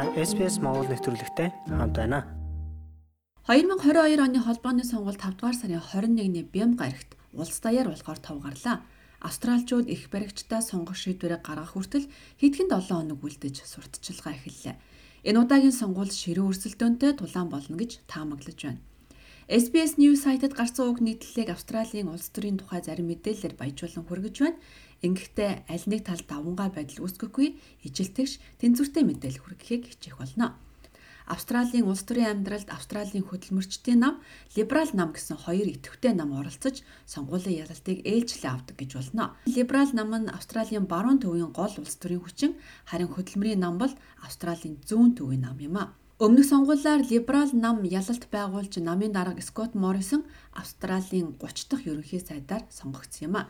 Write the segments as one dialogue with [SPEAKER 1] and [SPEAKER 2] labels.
[SPEAKER 1] Та SPS Монгол нэвтрүүлэгтэй хамт байна.
[SPEAKER 2] 2022 оны холбооны сонгуульд 5 дугаар сарын 21-ний Бям гарагт улс даяар болохоор тов гарлаа. Австралчууд их баригчтай сонгох шийдвэрээ гаргах хүртэл хэдхэн 7 хоног үлдэж сурталчилгаа эхэллээ. Энэ удаагийн сонгуульд ширээ өрсөлдөөнтэй тулаан болно гэж таамаглаж байна. SBS News сайтад гарсан уг нийтлэлийг Австралийн улс төрийн тухай зарим мэдээлэлээр баяжуулан хүргэж байна. Ингэхдээ аль нэг тал давангаа байдал үүсгэхгүй ижилтгш тэнцвэртэй мэдээлэл хүргэхийг хичээх болно. Австралийн улс төрийн амьдралд Австралийн хөдөлмөрчдийн нам, либерал нам гэсэн хоёр идэвхтэй нам оролцож сонгуулийн ялалтыг ээлжлэн авдаг гэж болно. Либерал нам нь Австралийн баруун төвийн гол улс төрийн хүчин, харин хөдөлмөрийн нам бол Австралийн зүүн төвийн нам юм а. Өмнөх сонгуулиар либерал нам ялалт байгуулж намын дарга Скот Моррисон Австралийн 30 дахь ерөнхий сайдаар сонгогдсон юм а.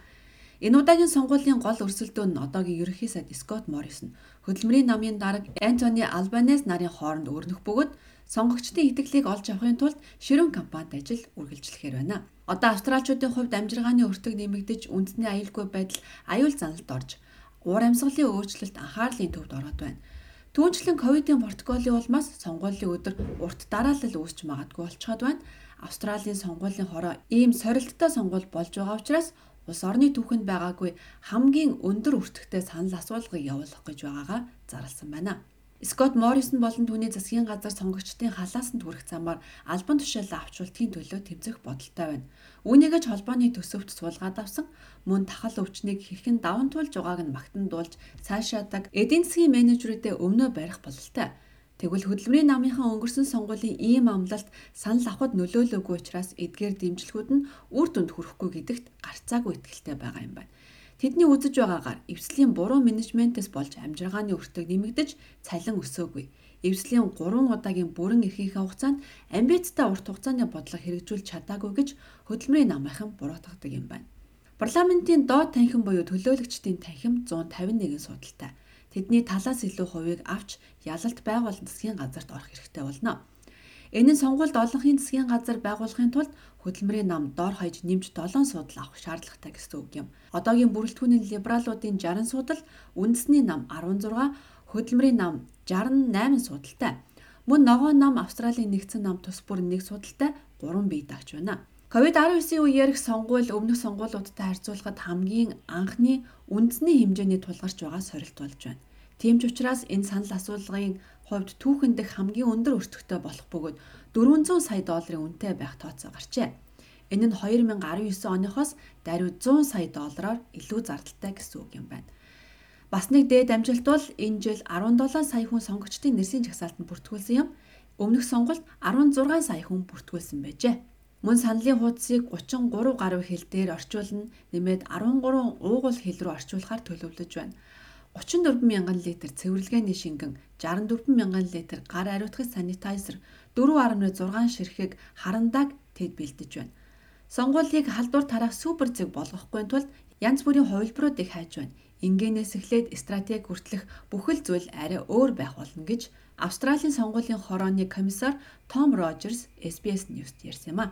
[SPEAKER 2] Энэ удаагийн сонгуулийн гол өрсөлдөөн нь одоогийн ерөнхий сайд Скот Моррисон хөдөлмөрийн намын дарга Антони Албанес нарын хооронд өрнөх бөгөөд сонгогчдын итгэлийг олж авахын тулд ширүүн кампанит ажил үргэлжлэхээр байна. Одоо австралчуудын хувьд амжиргааны өртөг нэмэгдэж үндэсний аюулгүй байдал аюул заналд орж уур амьсгалын өөрчлөлт анхаарлын төвд ороод байна. Түүнчлэн ковидын протоколын улмаас сонгуулийн өдөр урт дараалал үүсч магадгүй болчиход байна. Австралийн сонгуулийн хороо ийм сорилттой сонгуул болж байгаа учраас улс орны түүхэнд байгаагүй хамгийн өндөр өртөгтэй санал асуулгыг явуулах гэж байгаагаа зарласан байна. Скот Моррисон болон түүний засгийн газар сонгогчдын халаасанд хүрэх замаар албан тушаалаа авчруултгийн төлөө тэмцэх бодолтой байна. Үүнийгэж холбооны төсөвт суулгаад авсан мөн тахал өвчнийг хэрхэн даван туулж байгааг нь магтандуулж цаашаадаг эдийн засгийн менежерүүдэд өмнөө барих бололтой. Тэгвэл хөдөлмөрийн намынхаа өнгөрсөн сонгуулийн ийм амлалт санал авахд нөлөөлөөгүй учраас эдгээр дэмжлэгүүд нь үр дүнд хүрэхгүй гэдэгт гарцаагүй итгэлтэй байгаа юм байна. Тэдний үзэж байгаагаар эвслийн буруу менежментээс болж амжиргааны өртөг нэмэгдэж цалин өсөөгүй. Эвслийн 3 удаагийн бүрэн эрхийнхээ хугацаанд амбицтай урт хугацааны бодлого хэрэгжүүлж чадаагүй гэж хөдөлмөрийн намынхан буруутгадаг юм байна. Парламентын доод танхим буюу төлөөлөгчдийн танхим 151 судалтай. Тэдний талаас илүү хувийг авч ялалт байгуулалт засгийн газарт орох хэрэгтэй болно. Энэ нь сонгуульд олонхын засгийн газар байгуулахын тулд хөдөлмөрийн нам дор хаяж нэмж 7 судал авах шаардлагатай гэсэн үг юм. Одоогийн бүрэлдэхүүний либералуудын 60 судал, үндэсний нам 16, хөдөлмөрийн нам 68 судалтай. Мөн ногоон нам Австралийн нэгдсэн нам тус бүр нэг судалтай 3 бие дагч байна. Ковид-19 үеэрх сонгуул өмнөх сонгуулиудтай харьцуулахад хамгийн анхны үндэсний хэмжээний тулгарч байгаа сорилт болж байна. Тийм ч учраас энэ санал асуулгын хувьд түүхэн дэх хамгийн өндөр өртөгтэй болох бөгөөд 400 сая долларын үнэтэй байх тооцоо гарчээ. Энэ нь 2019 оныхоос даруй 100 сая доллараар илүү зардалтай гэсэн үг юм байна. Бас нэг дээд амжилт бол энэ жил 17 сая хүн сонгогчдын нэрсийн жагсаалтанд бүртгүүлсэн юм. Өмнөх сонгуульд 16 сая хүн бүртгүүлсэн байжээ. Мөн саналын хуудсыг 33 гаруй хэл дээр орчуулна нэмээд 13 уугуул хэл рүү орчуулахаар төлөвлөж байна. 34 мянган литр цэвэрлэгээний шингэн, 64 мянган литр гар ариутгах санитайзер, 4.6 ширхэг харандааг тэд бэлдэж байна. Сонгуулийг халдвар тараах супер зэг болгохгүй тулд янз бүрийн хувилбаруудыг хайж байна. Ингээнээс эхлээд стратеги хүртэлх бүхэл зүйл арай өөр байх болно гэж Австралийн сонгуулийн хорооны комиссар Том Рожерс SBS News-д ярьсан юм а.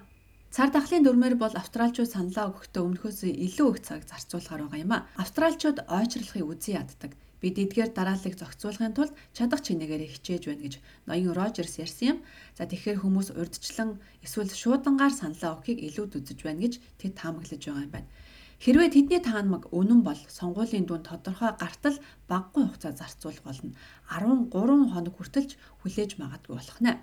[SPEAKER 2] Цар тахлын дүрмээр бол австралчууд саналаа өгөхдөө өмнөхөөс илүү их цаг зарцуулахаар байгаа юм а. Австралчууд ойчрлохыг үзий яддаг. Бид эдгээр дарааллыг зохицуулахын тулд чадах чинээгээр хичээж байна гэж ноён Рожерс ярьсан юм. За тэгэхээр хүмүүс урдчлан эсвэл шуудангаар саналаа өгөхийг илүүд үзэж байна гэж тэд таамаглаж байгаа юм байна. Хэрвээ тэдний таамаг үнэн бол сонгуулийн дунд тодорхой гартал баггүй хугацаа зарцуулах болно. 13 хоног хүртэлж хүлээж магадгүй болох нэ.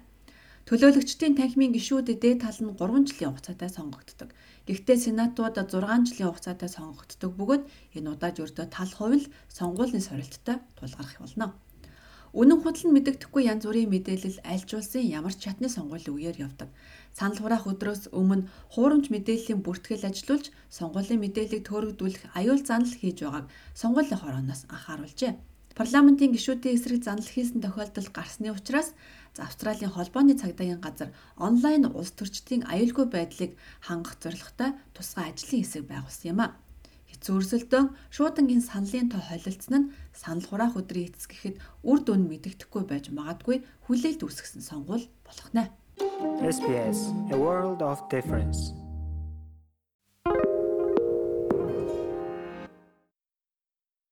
[SPEAKER 2] Төлөөлөгчдийн танхимын гишүүд дээд тал нь 3 жилийн хугацаатай сонгогддог. Гэхдээ сенатууд 6 жилийн хугацаатай сонгогддог бөгөөд энэ удаад ердөө тал хувь л сонгуулийн сорилттой тулгарх болно. Үнэн худал нь мэдэгдэхгүй янз бүрийн мэдээлэл альж улсын ямар ч чатны сонгуулийн үеэр явдаг. Санал хураах өдрөөс өмнө хуурамч мэдээллийн бүртгэл ажиллуулж сонгуулийн мэдээллийг төөрөгдүүлэх аюул занал хийж байгааг сонгуулийн хорооноос анхааруулжээ. Парламентын гишүүдийн эсрэг занал хийсэн тохиолдол гарсны учраас Австралийн холбооны цагдаагийн газар онлайн улс төрчдийн аюулгүй байдлыг хангах зорилготой тусгай ажлын хэсэг байгуулсан юм а. Хэцүү өрсөлдөөн шуудангийн саналын тоо холилдсон нь санал хураах өдрийн эцэс гэхэд үр дүн мэдэгдэхгүй байж магадгүй хүлээлт үүсгэсэн сонгуул болох нэ.
[SPEAKER 1] SPS A World of Difference